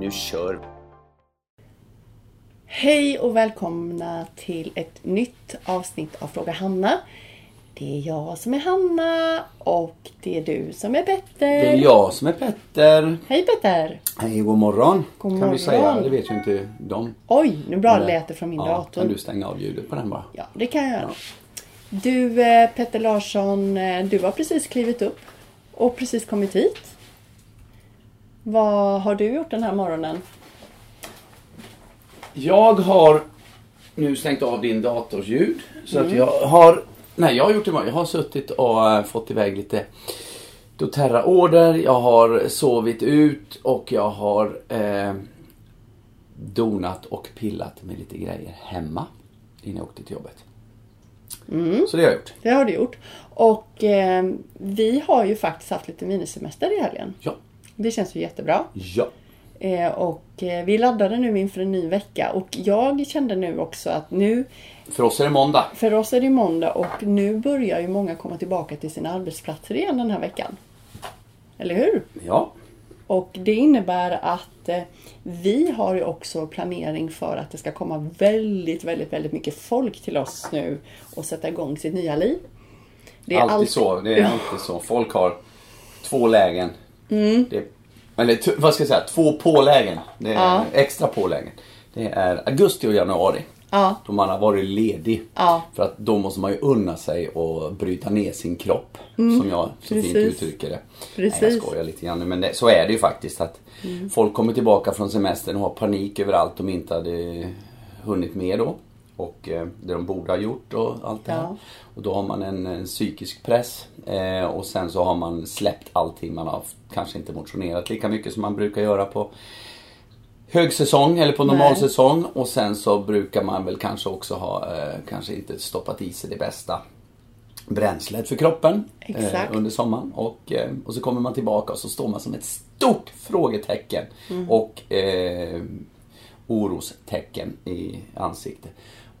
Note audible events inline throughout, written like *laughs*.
Nu kör vi! Hej och välkomna till ett nytt avsnitt av Fråga Hanna. Det är jag som är Hanna och det är du som är Petter. Det är jag som är Petter. Hej Petter! Hej, god morgon. God kan morgon. vi säga. Det vet ju inte de. Oj, nu bara lät det från min ja, dator. Kan du stänga av ljudet på den bara? Ja, det kan jag göra. Du eh, Petter Larsson, eh, du har precis klivit upp och precis kommit hit. Vad har du gjort den här morgonen? Jag har nu stängt av din dators ljud. Så Mm. att jag har... Nej, jag har gjort det. Jag har suttit och äh, fått iväg lite doTERRA-order. Jag har sovit ut och jag har eh, donat och pillat med lite grejer hemma innan jag åkte till jobbet. Mm. Så det har jag gjort. Det har du gjort. Och eh, vi har ju faktiskt haft lite minisemester i helgen. Ja. Det känns ju jättebra. Ja. Eh, och eh, vi laddade nu inför en ny vecka och jag kände nu också att nu, För oss är det måndag. för oss är det måndag och nu börjar ju många komma tillbaka till sina arbetsplatser igen den här veckan. Eller hur? Ja. Och det innebär att eh, vi har ju också planering för att det ska komma väldigt, väldigt, väldigt mycket folk till oss nu och sätta igång sitt nya liv. Det alltid så. Det är *laughs* alltid så. Folk har två lägen. Mm. Det, eller vad ska jag säga? Två pålägen. Det är Ja. extra pålägen. Det är augusti och januari. Ja, Då man har varit ledig. Ja. För att då måste man ju unna sig och bryta ner sin kropp. Som jag så fint Mm. Precis. uttrycker det. Precis. Mm. Nej, jag skojar lite grann men det, så är det ju faktiskt. att Folk kommer tillbaka från semestern och har panik över allt de inte hade hunnit med då. Och eh, det de borde ha gjort och allt det här. Ja. Och då har man en, en psykisk press. Eh, och sen så har man släppt allting. Man har kanske inte motionerat lika mycket som man brukar göra på högsäsong eller på normalsäsong. Och sen så brukar man väl kanske också ha eh, kanske inte stoppat i sig det bästa bränslet för kroppen eh, under sommaren. Och, eh, och så kommer man tillbaka och så står man som ett stort frågetecken och eh, orostecken i ansiktet.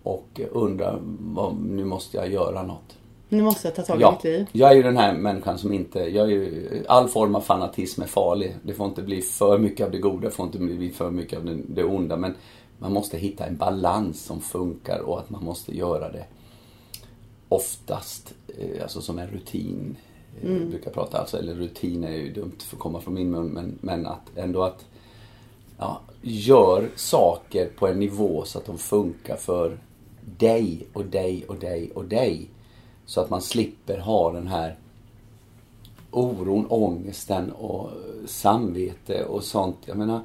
Och undrar, vad, nu måste jag göra något. nu måste jag ta tag i Ja, mitt liv. jag är ju den här människan som inte, jag är ju, all form av fanatism är farlig. Det får inte bli för mycket av det goda, det får inte bli för mycket av det, onda. Men man måste hitta en balans som funkar och att man måste göra det oftast, eh, alltså som en rutin. eh, Mm. brukar prata, alltså, eller rutin är ju dumt för att komma från min mun, men, men att ändå att ja, gör saker på en nivå så att de funkar för dig och dig och dig och dig. Så att man slipper ha den här oron, ångesten och samvete och sånt. Jag menar,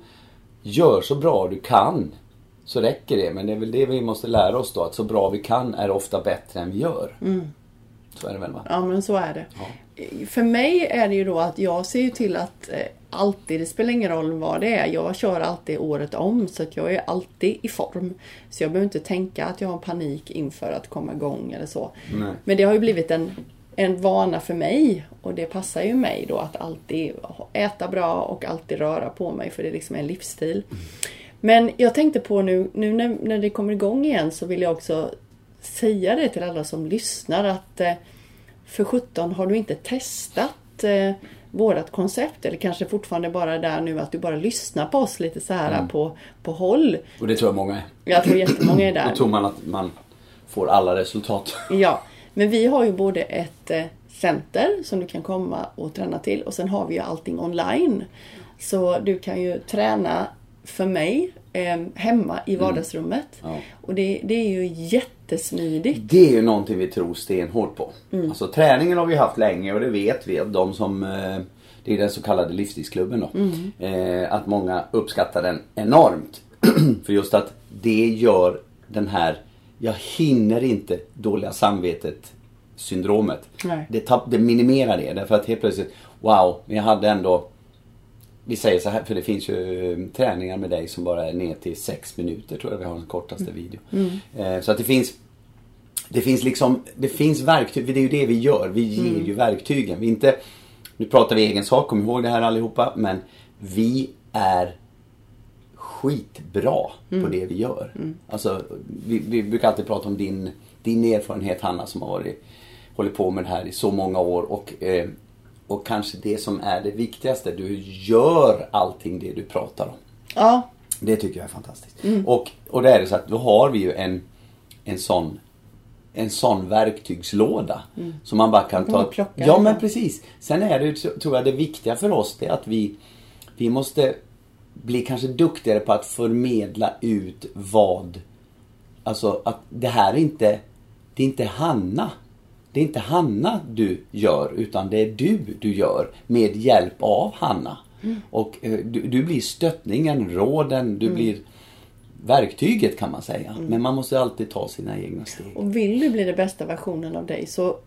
gör så bra du kan. Så räcker det. Men det är väl det vi måste lära oss då. Att så bra vi kan är ofta bättre än vi gör. Så är det väl va? Ja men så är det. För mig är det ju då att jag ser ju till att eh, alltid, det spelar ingen roll vad det är, jag kör alltid året om så att jag är alltid i form. Så jag behöver inte tänka att jag har panik inför att komma igång eller så. Nej. Men det har ju blivit en, en vana för mig och det passar ju mig då att alltid äta bra och alltid röra på mig för det är liksom en livsstil. Men jag tänkte på nu, nu när, när det kommer igång igen så vill jag också säga det till alla som lyssnar att eh, för 17 har du inte testat eh, vårat koncept eller kanske fortfarande bara där nu att du bara lyssnar på oss lite så här på, på håll. Och det tror jag många är. Jag tror jättemånga är där. Då tror man att man får alla resultat. Ja, men vi har ju både ett eh, center som du kan komma och träna till och sen har vi ju allting online. Så du kan ju träna för mig eh, hemma i vardagsrummet. Ja. Och det, det är ju jättesmidigt. Det är ju någonting vi tror stenhårt på. Alltså träningen har vi haft länge och det vet vi att de som eh, Det är den så kallade livsstilsklubben då. Eh, att många uppskattar den enormt. *clears throat* För just att det gör den här Jag hinner inte dåliga samvetet syndromet. Nej. Det, tapp, det minimerar det därför att helt plötsligt Wow, jag hade ändå vi säger så här, för det finns ju eh, träningar med dig som bara är ner till sex minuter tror jag vi har den kortaste video. Eh, så att det finns det finns liksom, det finns verktyg, det är ju det vi gör. Vi ger ju verktygen. Vi inte, nu pratar vi egen sak, kom ihåg det här allihopa. Men vi är skitbra på det vi gör. Alltså, vi, vi brukar alltid prata om din, din erfarenhet Hanna som har varit, hållit på med det här i så många år. Och, eh, och kanske det som är det viktigaste, du gör allting det du pratar om. Ja, Det tycker jag är fantastiskt. Och, och det är det så att då har vi ju en, en sån en sån verktygslåda. Som man bara kan ta. plocka ja men precis. Sen är det ju, tror jag det viktiga för oss det är att vi, vi måste bli kanske duktigare på att förmedla ut vad Alltså att det här är inte Det är inte Hanna Det är inte Hanna du gör utan det är du du gör med hjälp av Hanna. Och eh, du, du blir stöttningen, råden, du blir verktyget kan man säga. Men man måste alltid ta sina egna steg. och vill du bli den bästa versionen av dig så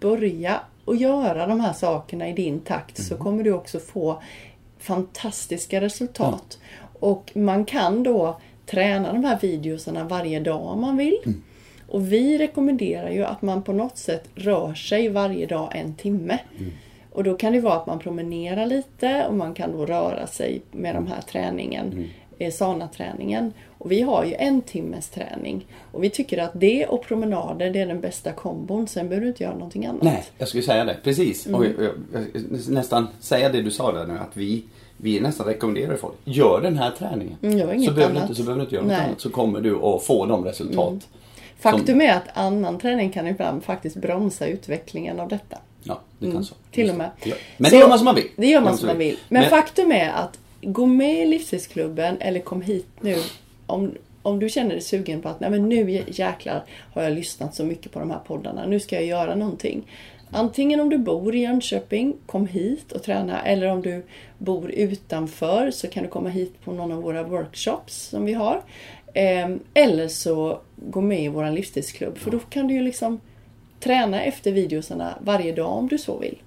börja och göra de här sakerna i din takt så kommer du också få fantastiska resultat. Och man kan då träna de här videosarna varje dag om man vill. Och vi rekommenderar ju att man på något sätt rör sig varje dag en timme. Och då kan det vara att man promenerar lite och man kan då röra sig med de här träningen, eh, sana-träningen. Och vi har ju en timmes träning. Och vi tycker att det och promenader, det är den bästa kombon. Sen behöver du inte göra någonting annat. Nej, jag skulle säga det. Precis. Mm. Och jag, jag, jag, nästan säga det du sa där nu att vi vi nästan rekommenderar folk. Gör den här träningen. Mm, så, behöver du annat. inte, så behöver du inte göra Nej. något annat. Så kommer du att få de resultat. Faktum är att annan träning kan ibland faktiskt bromsa utvecklingen av detta. Ja, det kan så. Mm. Till och med. Ja. Men Så- det gör man som man vill. Det gör man som man vill. Men, Men- faktum är att gå med i Livsstilsklubben eller kom hit nu om, om du känner dig sugen på att Nej, men nu jäklar har jag lyssnat så mycket på de här poddarna. Nu ska jag göra någonting. Antingen om du bor i Jönköping, kom hit och träna. Eller om du bor utanför så kan du komma hit på någon av våra workshops som vi har. Ehm, Eller så gå med i vår livsstilsklubb. För då kan du ju liksom träna efter videosarna varje dag om du så vill.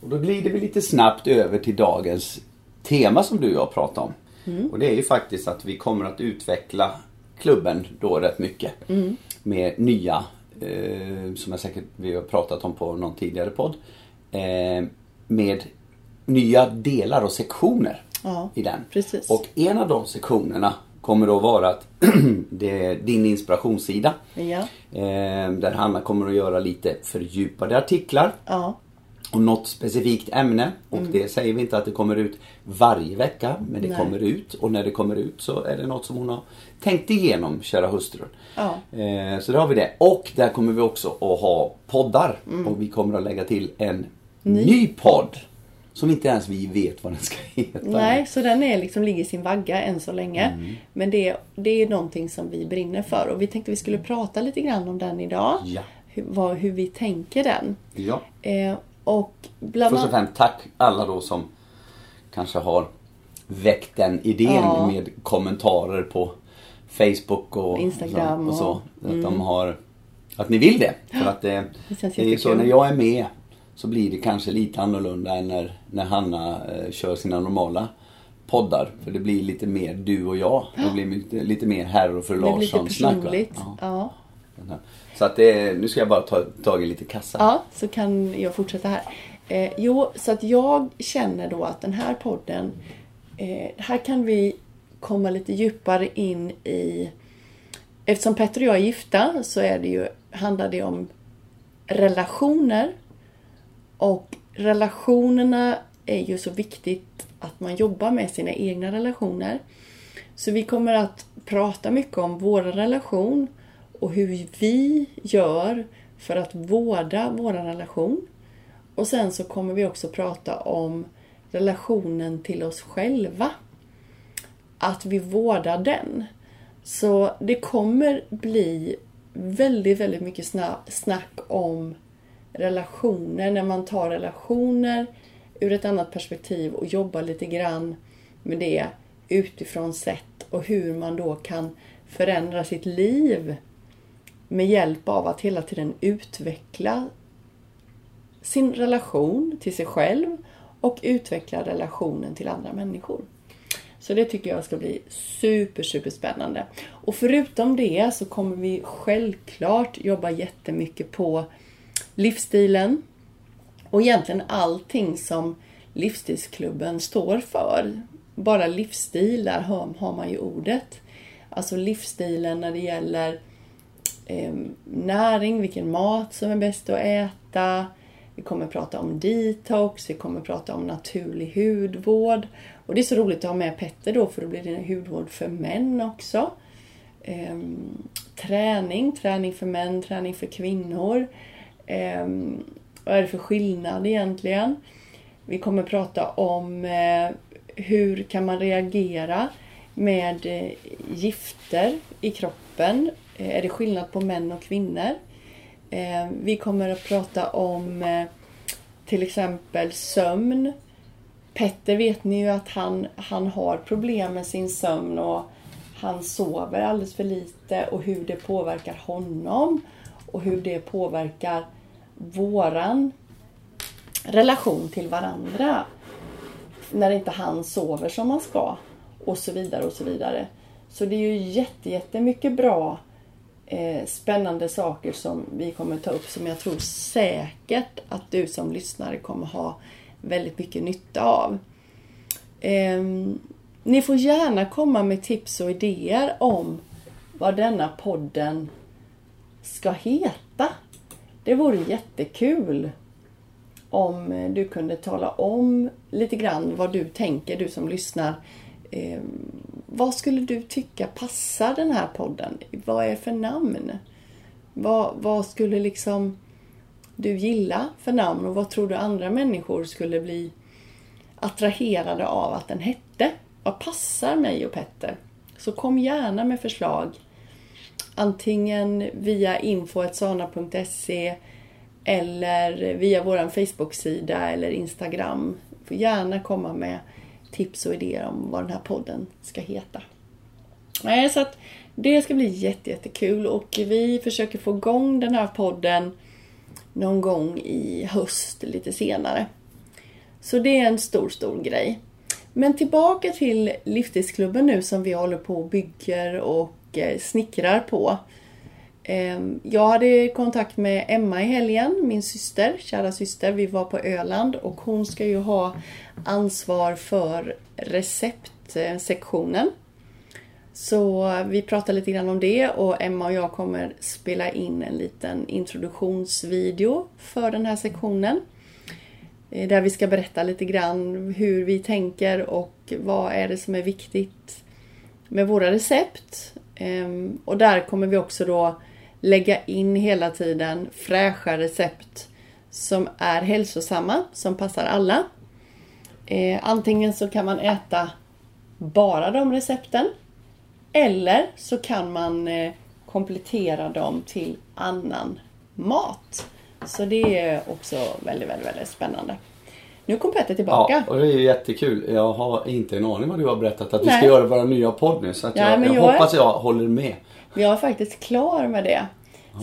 Och då glider vi lite snabbt över till dagens tema som du och jag pratar om. Mm. Och det är ju faktiskt att vi kommer att utveckla klubben då rätt mycket. Mm. Med nya, eh, som jag säkert vi har pratat om på någon tidigare podd. Eh, med nya delar och sektioner Ja, i den. precis. Och en av de sektionerna kommer då vara att *clears throat* det är din inspirationssida. Ja. Eh, där Hanna kommer att göra lite fördjupade artiklar Ja. och något specifikt ämne. Och det säger vi inte att det kommer ut varje vecka, men det Mm. Nej. kommer ut. Och när det kommer ut så är det något som hon har tänkt igenom, kära hustrun. Ja. Eh, så då har vi det. Och där kommer vi också att ha poddar. Mm. Och vi kommer att lägga till en ny, podd. Som inte ens vi vet vad den ska *laughs* heta. Nej, så den är liksom, ligger i sin vagga än så länge. Mm. Men det, det är någonting som vi brinner för och vi tänkte vi skulle prata lite grann om den idag. Ja. Hur, vad, hur vi tänker den. ja. Eh, och bland Först och främst tack alla då som kanske har väckt den idén Ja. med kommentarer på Facebook och Instagram och så. och- mm. Att de har Att ni vill det. För att det, Det det är så när jag är med så blir det kanske lite annorlunda än när, när Hanna eh, kör sina normala poddar. För det blir lite mer du och jag. Det blir lite, lite mer herr och fru Det blir lite Larsson-snack. Ja, Ja. Så att det, nu ska jag bara ta tag i lite kassa. Ja, så kan jag fortsätta här. Eh, jo, så att jag känner då att den här podden, eh, här kan vi komma lite djupare in i... Eftersom Petter och jag är gifta så är det ju, handlar det om relationer. Och relationerna är ju så viktigt att man jobbar med sina egna relationer. Så vi kommer att prata mycket om vår relation och hur vi gör för att vårda vår relation. Och sen så kommer vi också prata om relationen till oss själva. Att vi vårdar den. Så det kommer bli väldigt, väldigt mycket snack om relationer. När man tar relationer ur ett annat perspektiv och jobbar lite grann med det utifrån sett och hur man då kan förändra sitt liv med hjälp av att hela tiden utveckla sin relation till sig själv och utveckla relationen till andra människor. Så det tycker jag ska bli super, super spännande. Och förutom det så kommer vi självklart jobba jättemycket på livsstilen och egentligen allting som livsstilsklubben står för. Bara livsstil, där har man ju ordet. Alltså livsstilen när det gäller eh, näring, vilken mat som är bäst att äta. Vi kommer prata om detox, vi kommer prata om naturlig hudvård. Och det är så roligt att ha med Petter då för då blir det hudvård för män också. Eh, träning, träning för män, träning för kvinnor. Eh, vad är det för skillnad egentligen? Vi kommer prata om eh, hur kan man reagera med eh, gifter i kroppen. Eh, är det skillnad på män och kvinnor? Eh, vi kommer att prata om eh, till exempel sömn. Petter vet ni ju att han, han har problem med sin sömn och han sover alldeles för lite och hur det påverkar honom och hur det påverkar våran relation till varandra. När inte han sover som han ska och så vidare och så vidare. Så det är ju jätte, jättemycket bra eh, spännande saker som vi kommer ta upp som jag tror säkert att du som lyssnare kommer ha väldigt mycket nytta av. Eh, ni får gärna komma med tips och idéer om vad denna podden ska heta. Det vore jättekul om eh, du kunde tala om lite grann vad du tänker, du som lyssnar. Eh, vad skulle du tycka passar den här podden? Vad är för namn? Vad, vad skulle liksom du gilla för namn och vad tror du andra människor skulle bli attraherade av att den hette? Vad passar mig och Petter? Så kom gärna med förslag. Antingen via info.sana.se eller via vår Facebook-sida eller Instagram. Får gärna komma med tips och idéer om vad den här podden ska heta. Nej, så att det ska bli jättekul och vi försöker få igång den här podden någon gång i höst lite senare. Så det är en stor, stor grej. Men tillbaka till Livstidsklubben nu som vi håller på och bygger och Eh, snickrar på. Ehm, jag hade kontakt med Emma i helgen, min syster, kära syster. Vi var på Öland och hon ska ju ha ansvar för receptsektionen. Så vi pratar lite grann om det och Emma och jag kommer spela in en liten introduktionsvideo för den här sektionen. Eh, där vi ska berätta lite grann hur vi tänker och vad är det som är viktigt med våra recept. Ehm, och där kommer vi också då lägga in hela tiden fräscha recept som är hälsosamma, som passar alla. Ehm, antingen så kan man äta bara de recepten eller så kan man eh, komplettera dem till annan mat. Så det är också väldigt, väldigt, väldigt spännande. Nu kom Petter tillbaka. Ja, och det är jättekul. Jag har inte en aning vad du har berättat att Nej. vi ska göra våra nya podd nu. Så att ja, jag, jag, jag hoppas jag håller med. Jag är faktiskt klar med det.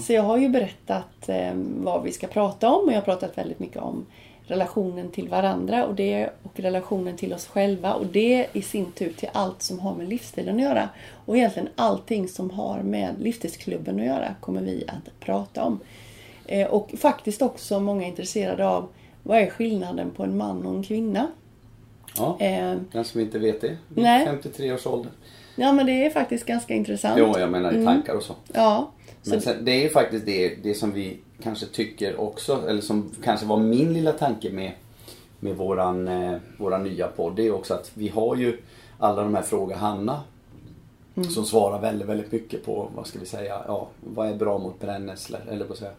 Så jag har ju berättat eh, vad vi ska prata om och jag har pratat väldigt mycket om relationen till varandra och det och relationen till oss själva och det i sin tur till allt som har med livsstilen att göra. Och egentligen allting som har med livsstilsklubben att göra kommer vi att prata om. Eh, och faktiskt också många intresserade av vad är skillnaden på en man och en kvinna? Ja, eh, den som inte vet det. Nej. 53 års ålder. Ja men det är faktiskt ganska intressant. Jo, jag menar i mm. tankar och så. Ja. Men sen, det är faktiskt det, det som vi kanske tycker också, eller som kanske var min lilla tanke med, med våran, eh, våran nya podd. Det är också att vi har ju alla de här Fråga Hanna. Mm. Som svarar väldigt, väldigt mycket på, vad ska vi säga, ja, vad är bra mot brännässlor? Eller vad säga,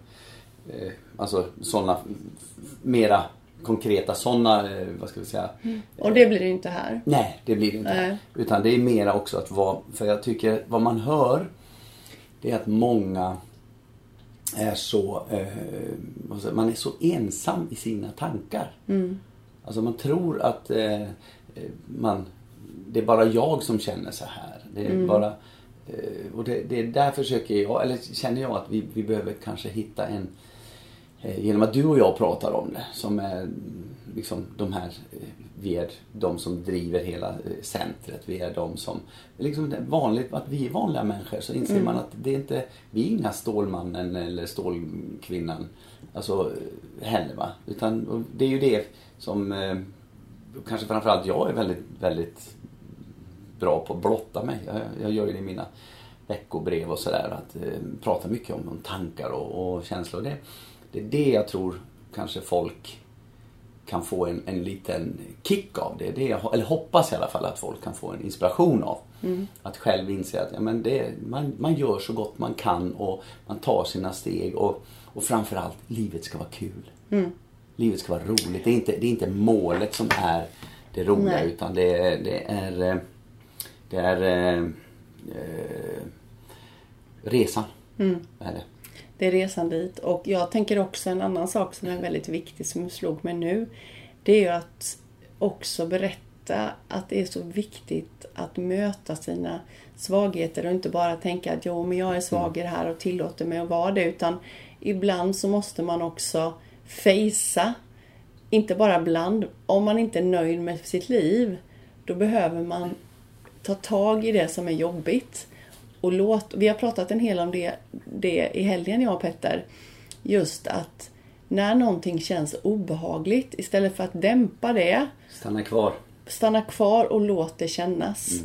eh, alltså sådana mera konkreta sådana, eh, vad ska vi säga. Mm. Och det blir det inte här. Nej, det blir det inte. Här. Utan det är mera också att vara, för jag tycker vad man hör det är att många är så, eh, man är så ensam i sina tankar. Mm. Alltså man tror att eh, man, det är bara jag som känner så här. Det är mm. bara, eh, och det, det, där försöker jag, eller känner jag att vi, vi behöver kanske hitta en eh, genom att du och jag pratar om det, som är liksom de här, eh, vi är de som driver hela eh, centret, vi är de som, liksom vanligt att vi är vanliga människor så inser man att det är inte, vi är inga Stålmannen eller Stålkvinnan, alltså heller va. Utan det är ju det som, eh, kanske framförallt jag är väldigt, väldigt bra på att blotta mig. Jag, jag gör ju det i mina veckobrev och sådär. Att eh, prata mycket om, om tankar och, och känslor. Det, det är det jag tror kanske folk kan få en, en liten kick av. Det, det jag, eller hoppas i alla fall att folk kan få en inspiration av. Att själv inse att ja, men det, man, man gör så gott man kan och man tar sina steg. Och, och framförallt, livet ska vara kul. Livet ska vara roligt. Det är inte, det är inte målet som är det roliga Nej. utan det, är- det är, eh, det är eh, eh, resan. Är det. Det är resan dit. Och jag tänker också en annan sak som är väldigt viktig som slog mig nu. Det är ju att också berätta att det är så viktigt att möta sina svagheter och inte bara tänka att jo men jag är svag i det här och tillåter mig att vara det. Utan ibland så måste man också fejsa. Inte bara ibland. Om man inte är nöjd med sitt liv då behöver man ta tag i det som är jobbigt. Och låt, vi har pratat en hel om det, det i helgen jag och Petter. Just att när någonting känns obehagligt, istället för att dämpa det, Stanna kvar. stanna kvar och låt det kännas.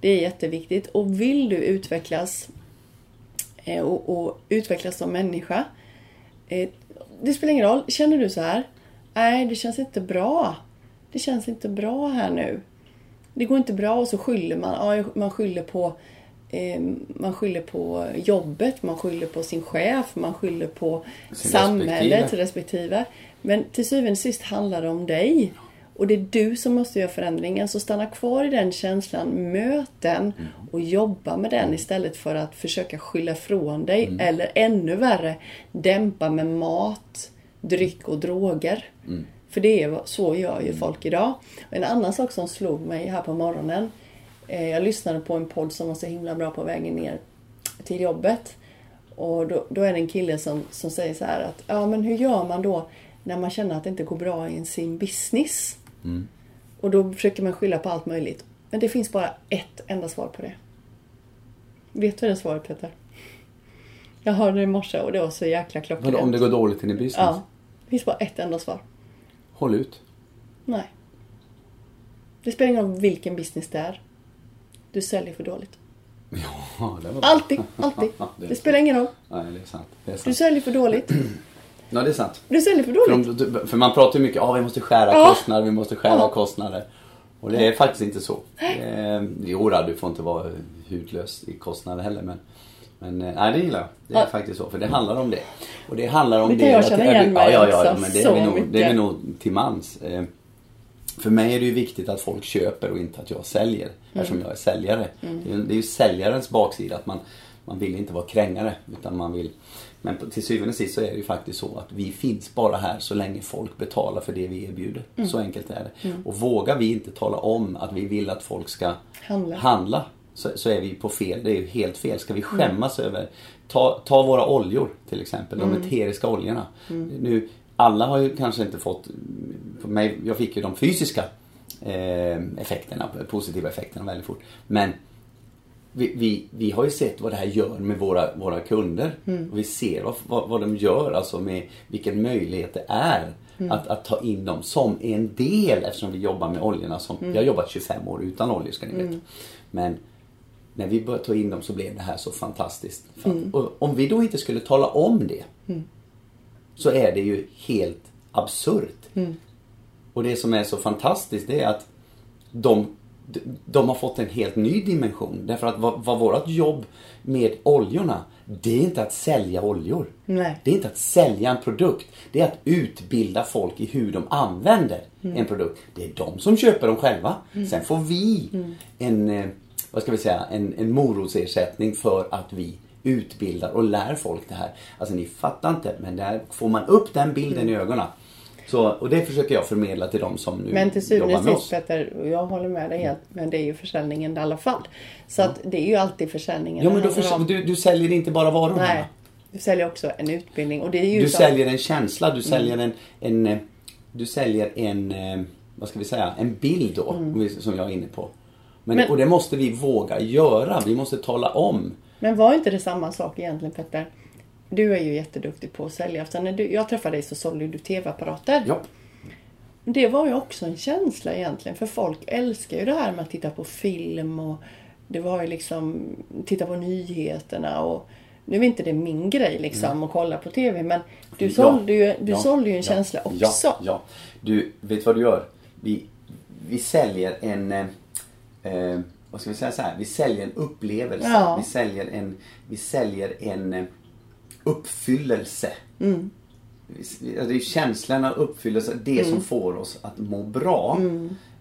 Det är jätteviktigt. Och vill du utvecklas eh, och, och utvecklas som människa. Eh, det spelar ingen roll. Känner du så här? Nej, det känns inte bra. Det känns inte bra här nu. Det går inte bra och så skyller man. Ja, man skyller på man skyller på jobbet, man skyller på sin chef, man skyller på Sin samhället respektive. respektive. Men till syvende och sist handlar det om dig. Och det är du som måste göra förändringen. Så stanna kvar i den känslan, möt den och jobba med den istället för att försöka skylla ifrån dig. Eller ännu värre, dämpa med mat, dryck och droger. För det är så gör ju folk idag. Och en annan sak som slog mig här på morgonen. Eh, jag lyssnade på en podd som var så himla bra på vägen ner till jobbet. Och då, då är det en kille som, som säger så här att ja men hur gör man då när man känner att det inte går bra i sin business? Och då försöker man skylla på allt möjligt. Men det finns bara ett enda svar på det. Vet du det svaret Peter? Jag hörde det i morse och det var så jäkla Vadå, om klockrent. det går dåligt i din business? Ja. Det finns bara ett enda svar. Håll ut. Nej. Det spelar ingen roll vilken business det är. Du säljer för dåligt. Ja, det var bra. Alltid, alltid. *laughs* Ja, det Det spelar ingen roll. Nej, det är sant. Det är Du sant. säljer för dåligt. *clears throat* Ja, det är sant. Du säljer för För, dåligt. om, för man pratar ju mycket om att vi måste skära Ja. kostnader, vi måste skära Ja. kostnader. Och det är faktiskt inte så. Eh, jo, du får inte vara hudlös i kostnader heller. Men, men eh, nej, det gillar jag. Det är Ja. faktiskt så. För det handlar om det. Och det handlar om Det det. kan jag känna igen ja, mig ja, ja, också men det är, vi nog, det är vi nog till mans. Eh, för mig är det ju viktigt att folk köper och inte att jag säljer. Eftersom jag är säljare. Det, är, ju- det är ju säljarens baksida att man, man vill inte vara krängare. Utan man vill... Men till syvende och sist så är det ju faktiskt så att vi finns bara här så länge folk betalar för det vi erbjuder. Så enkelt är det. Och vågar vi inte tala om att vi vill att folk ska Handla. handla så, så är vi på fel. Det är ju helt fel. Ska vi skämmas över... Ta, ta våra oljor till exempel. De eteriska oljorna. Nu, alla har ju kanske inte fått... Mig, jag fick ju de fysiska eh, effekterna, positiva effekterna väldigt fort. Men vi, vi, vi har ju sett vad det här gör med våra, våra kunder. Och vi ser vad, vad, vad de gör, alltså med vilken möjlighet det är att, att ta in dem som en del eftersom vi jobbar med oljorna. Som, Jag har jobbat 25 år utan oljor ska ni veta. Men när vi började ta in dem så blev det här så fantastiskt. Och om vi då inte skulle tala om det så är det ju helt absurt. Och det som är så fantastiskt det är att de, de har fått en helt ny dimension. Därför att vad, vad vårt jobb med oljorna, det är inte att sälja oljor. Nej. Det är inte att sälja en produkt. Det är att utbilda folk i hur de använder en produkt. Det är de som köper dem själva. Sen får vi en, eh, vad ska vi säga, en, en morotsersättning för att vi utbildar och lär folk det här. Alltså ni fattar inte, men där får man upp den bilden i ögonen. Så, och det försöker jag förmedla till de som nu Men till syvende jobbar och sist och jag håller med dig helt, men det är ju försäljningen i alla fall. Så att det är ju alltid försäljningen Ja men då försöker, om. du, du säljer inte bara varorna. Nej. Du säljer också en utbildning och det är ju Du så- säljer en känsla, du säljer en, en eh, du säljer en, eh, vad ska vi säga, en bild då, vi- som jag är inne på. Men, Men- och det måste vi våga göra, vi måste tala om. Men var inte det samma sak egentligen Petter? Du är ju jätteduktig på att sälja. För när du, jag träffade dig så sålde du TV-apparater. Ja, Det var ju också en känsla egentligen. För folk älskar ju det här med att titta på film och det var ju liksom titta på nyheterna och nu är inte det min grej liksom att kolla på TV men du Mm. Ja, sålde ju, du ja, sålde ju en ja, känsla också. Ja, ja. Du, vet vad du gör? Vi, vi säljer en, eh, eh, vad ska vi säga så här? Vi säljer en upplevelse. Ja. Vi säljer en, vi säljer en eh, uppfyllelse. Mm. Det är känslan av uppfyllelse, det Mm. som får oss att må bra.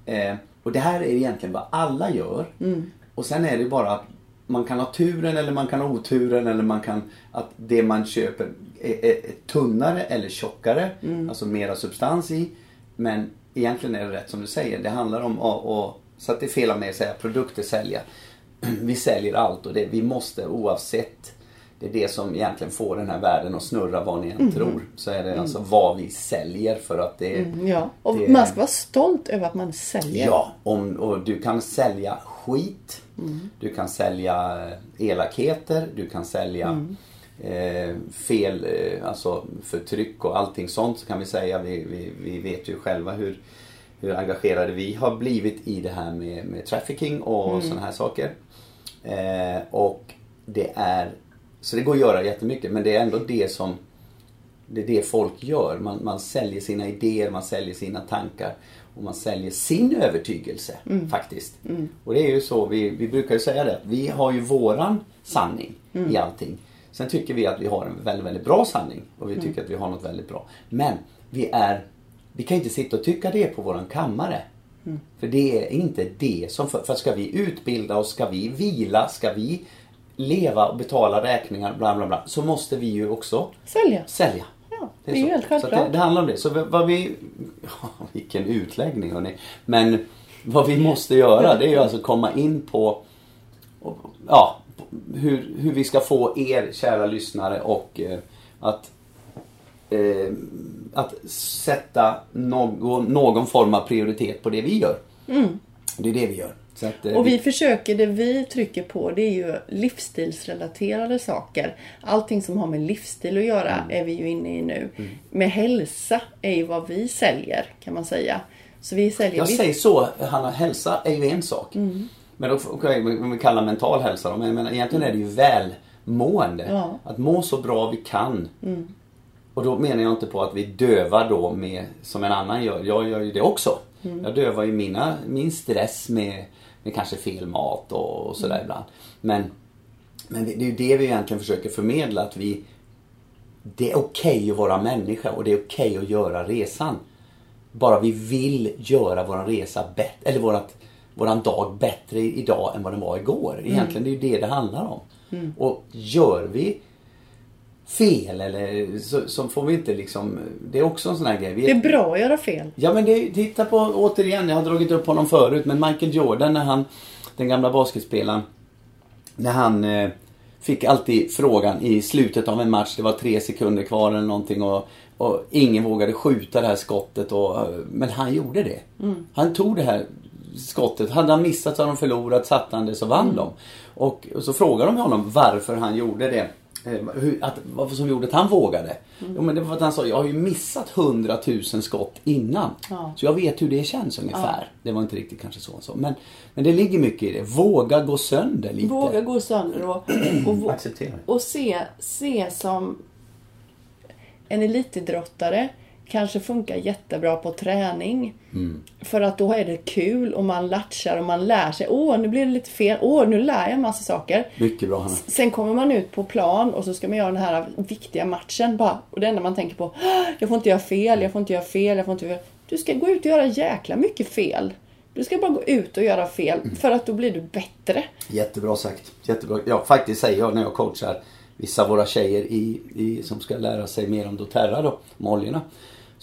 Eh, och det här är egentligen vad alla gör. Mm. Och sen är det bara att man kan ha turen eller man kan ha oturen eller man kan att det man köper är, är, tunnare eller tjockare. Mm. Alltså mera substans i. Men egentligen är det rätt som du säger. Det handlar om att så att det är fel av mig att säga produkter sälja. *clears throat* Vi säljer allt och det, vi måste oavsett det är det som egentligen får den här världen att snurra vad ni än tror. Så är det alltså vad vi säljer för att det Mm, ja. Och det- man ska vara stolt över att man säljer. Ja, om, och du kan sälja skit. Du kan sälja eh, elakheter. Du kan sälja eh, fel, eh, alltså förtryck och allting sånt så kan vi säga. Vi, vi, vi vet ju själva hur, hur engagerade vi har blivit i det här med, med trafficking och Mm. sådana här saker. Eh, och det är, så det går att göra jättemycket men det är ändå det som det är det folk gör. Man, man säljer sina idéer, man säljer sina tankar och man säljer sin övertygelse faktiskt. Och det är ju så, vi, vi brukar ju säga det, vi har ju våran sanning i allting. Sen tycker vi att vi har en väldigt, väldigt bra sanning och vi tycker att vi har något väldigt bra. Men vi är, vi kan inte sitta och tycka det på våran kammare. För det är inte det som, för, för ska vi utbilda oss, ska vi vila, ska vi leva och betala räkningar, bla bla bla, så måste vi ju också Sälja. sälja. Ja, det är ju så. helt självklart. det, det handlar om det. Så vad- vi... *laughs* Ja, vilken utläggning hörni. Men vad vi måste göra det är ju alltså komma in på ja, hur, hur vi ska få er kära lyssnare och eh, att eh, att sätta någon, någon form av prioritet på det vi gör. Det är det vi gör. Att, eh, Mm. Och vi försöker, det vi trycker på det är ju livsstilsrelaterade saker. Allting som har med livsstil att göra Mm. är vi ju inne i nu. Med hälsa är ju vad vi säljer kan man säga. Så vi säljer Jag säger så, Hanna, hälsa är ju en sak. Mm. Men då okay, om vi kallar mental hälsa då, men, men egentligen är det ju välmående. Ja. Mm. Att må så bra vi kan. Och då menar jag inte på att vi dövar då med, som en annan gör. Jag gör ju det också. Mm. Jag dövar ju mina, min stress med, med kanske fel mat och, och sådär Mm. ibland. Men, men det, det är ju det vi egentligen försöker förmedla. Att vi, det är okej att vara människa och det är okej att göra resan. Bara vi vill göra våran resa bättre, eller vårat, våran dag bättre idag än vad den var igår. Egentligen det är ju det det handlar om. Och gör vi fel eller så, så får vi inte liksom, det är också en sån här grej. Vi Det är bra att göra fel. Ja men det, titta på, återigen, jag har dragit upp honom förut, men Michael Jordan när han, den gamla basketspelaren, när han eh, fick alltid frågan i slutet av en match, det var tre sekunder kvar eller någonting och, och ingen vågade skjuta det här skottet och, eh, men han gjorde det. Han tog det här skottet, hade han missat så hade de förlorat, satt han det så vann de. Och, och så frågade de honom varför han gjorde det. Eh, Hur, att, vad som gjorde att han vågade. Jo, men det var för att han sa, jag har ju missat hundratusen skott innan. Ja. Så jag vet hur det känns ungefär. Det var inte riktigt kanske så. så. Men, men det ligger mycket i det. Våga gå sönder lite. Våga gå sönder och, och, Acceptera. och se, se som en elitidrottare kanske funkar jättebra på träning. Mm. För att då är det kul och man latchar och man lär sig. Åh, nu blir det lite fel. Åh, nu lär jag en massa saker. Mycket bra Hanna. Sen kommer man ut på plan och så ska man göra den här viktiga matchen bara. Och det enda man tänker på, "Ah, jag får inte göra fel, jag får inte göra fel, jag får inte göra... Du ska gå ut och göra jäkla mycket fel. Du ska bara gå ut och göra fel för att då blir du bättre. Jättebra sagt. Jättebra. Ja, faktiskt säger jag när jag coachar vissa av våra tjejer i, i, som ska lära sig mer om doTERRA då, om oljorna.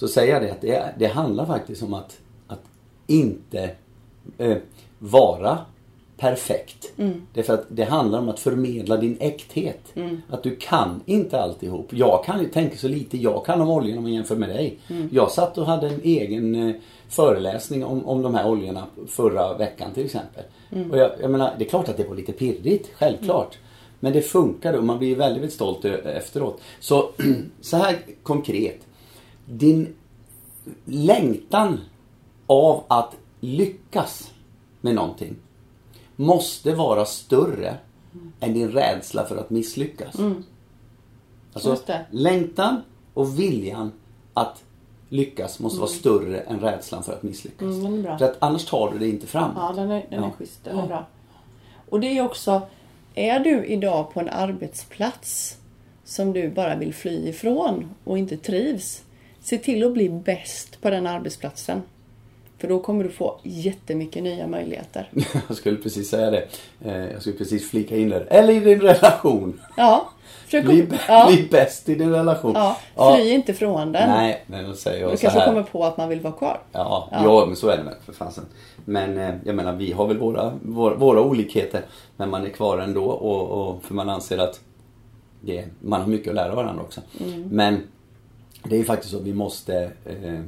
Så säger jag det att det, det handlar faktiskt om att, att inte eh, vara perfekt. Det är för att det handlar om att förmedla din äkthet. Att du kan inte alltihop. Jag kan ju tänka så lite jag kan om oljorna om man jämför med dig. Jag satt och hade en egen eh, föreläsning om, om de här oljorna förra veckan till exempel. Och jag, jag menar, det är klart att det var lite pirrigt, självklart. Men det funkade och man blir väldigt, stolt ö- efteråt. Så, *clears throat* så här konkret. Din längtan av att lyckas med någonting måste vara större än din rädsla för att misslyckas. Alltså, Just det. längtan och viljan att lyckas måste vara större än rädslan för att misslyckas. Mm. För att annars tar du det inte fram. Ja, den är, den är Ja. schysst. Den är bra. Och det är också, är du idag på en arbetsplats som du bara vill fly ifrån och inte trivs, se till att bli bäst på den arbetsplatsen. För då kommer du få jättemycket nya möjligheter. *laughs* Jag skulle precis säga det. Eh, Jag skulle precis flika in där. Eller i din relation. Ja, försök Bli, ja, bli bäst i din relation. ja, fly inte från den. Nej, men då säger jag du så kanske här. kommer på att man vill vara kvar. Ja, Ja. ja. men så är det väl för fasen. Men eh, jag menar, vi har väl våra, våra, våra olikheter. Men man är kvar ändå och, och för man anser att det, man har mycket att lära varandra också. Mm. Men det är ju faktiskt så att vi måste eh,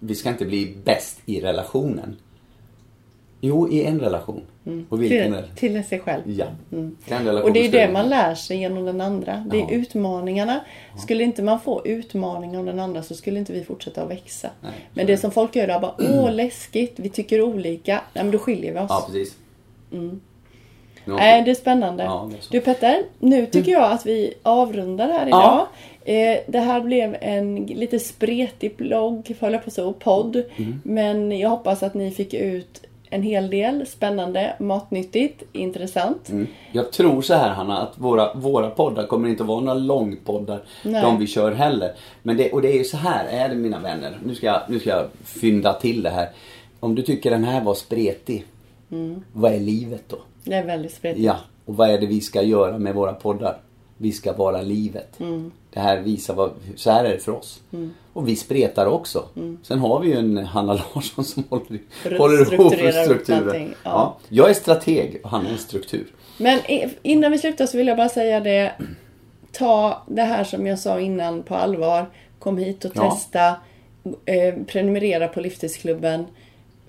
Vi ska inte bli bäst i relationen. Jo, i en relation. Och vilken Mm. Till, till sig själv. Ja. Den Och det är det man lär sig genom den andra. Det är Ja. utmaningarna. Skulle inte man få utmaningar av den andra så skulle inte vi fortsätta att växa. Nej, men det som folk gör är bara, åh *clears throat* läskigt, vi tycker olika. Nej men då skiljer vi oss. Ja, precis. Mm. Nej, det är spännande. Ja, det är. Du Petter, nu tycker jag att vi avrundar här idag. Ja. Eh, det här blev en lite spretig blogg, höll jag på så, podd. Mm. Men jag hoppas att ni fick ut en hel del spännande, matnyttigt, intressant. Mm. Jag tror så här Hanna, att våra, våra poddar kommer inte att vara några långpoddar. Nej. De vi kör heller. Men det, och det är ju så här är det mina vänner. Nu ska, jag, nu ska jag fynda till det här. Om du tycker den här var spretig. Vad är livet då? Det är väldigt spretigt. Ja, och vad är det vi ska göra med våra poddar? Vi ska vara livet. Mm. Det här visar vad, så här är det för oss. Och vi spretar också. Mm. Sen har vi ju en Hanna Larsson som håller, håller ihop strukturen. ja. Ja. Jag är strateg och han är en struktur. Men innan vi slutar så vill jag bara säga det. Ta det här som jag sa innan på allvar. Kom hit och Ja. testa. Eh, prenumerera på Livstidsklubben.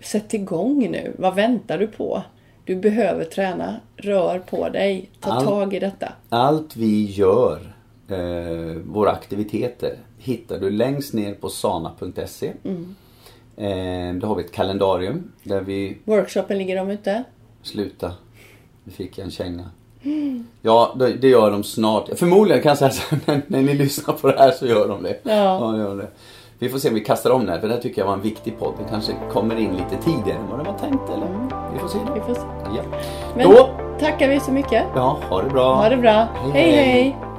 Sätt igång nu. Vad väntar du på? Du behöver träna. Rör på dig. Ta All- tag i detta. Allt vi gör, eh, våra aktiviteter, hittar du längst ner på sana.se. Mm. Eh, då har vi ett kalendarium där vi Workshopen ligger de ute. Sluta. Nu fick jag en känga. Ja, det, gör de snart. Förmodligen kan jag säga så här, *laughs* när, när ni lyssnar på det här så gör de det. Ja. gör det. Vi får se om vi kastar om det här, för det här tycker jag var en viktig podd. Den kanske kommer in lite tidigare än vad det var tänkt, eller? Vi får se. Vi får se. Ja. Men Då, tackar vi så mycket. ja, ha det bra. Ha det bra. Hej, hej. hej. hej.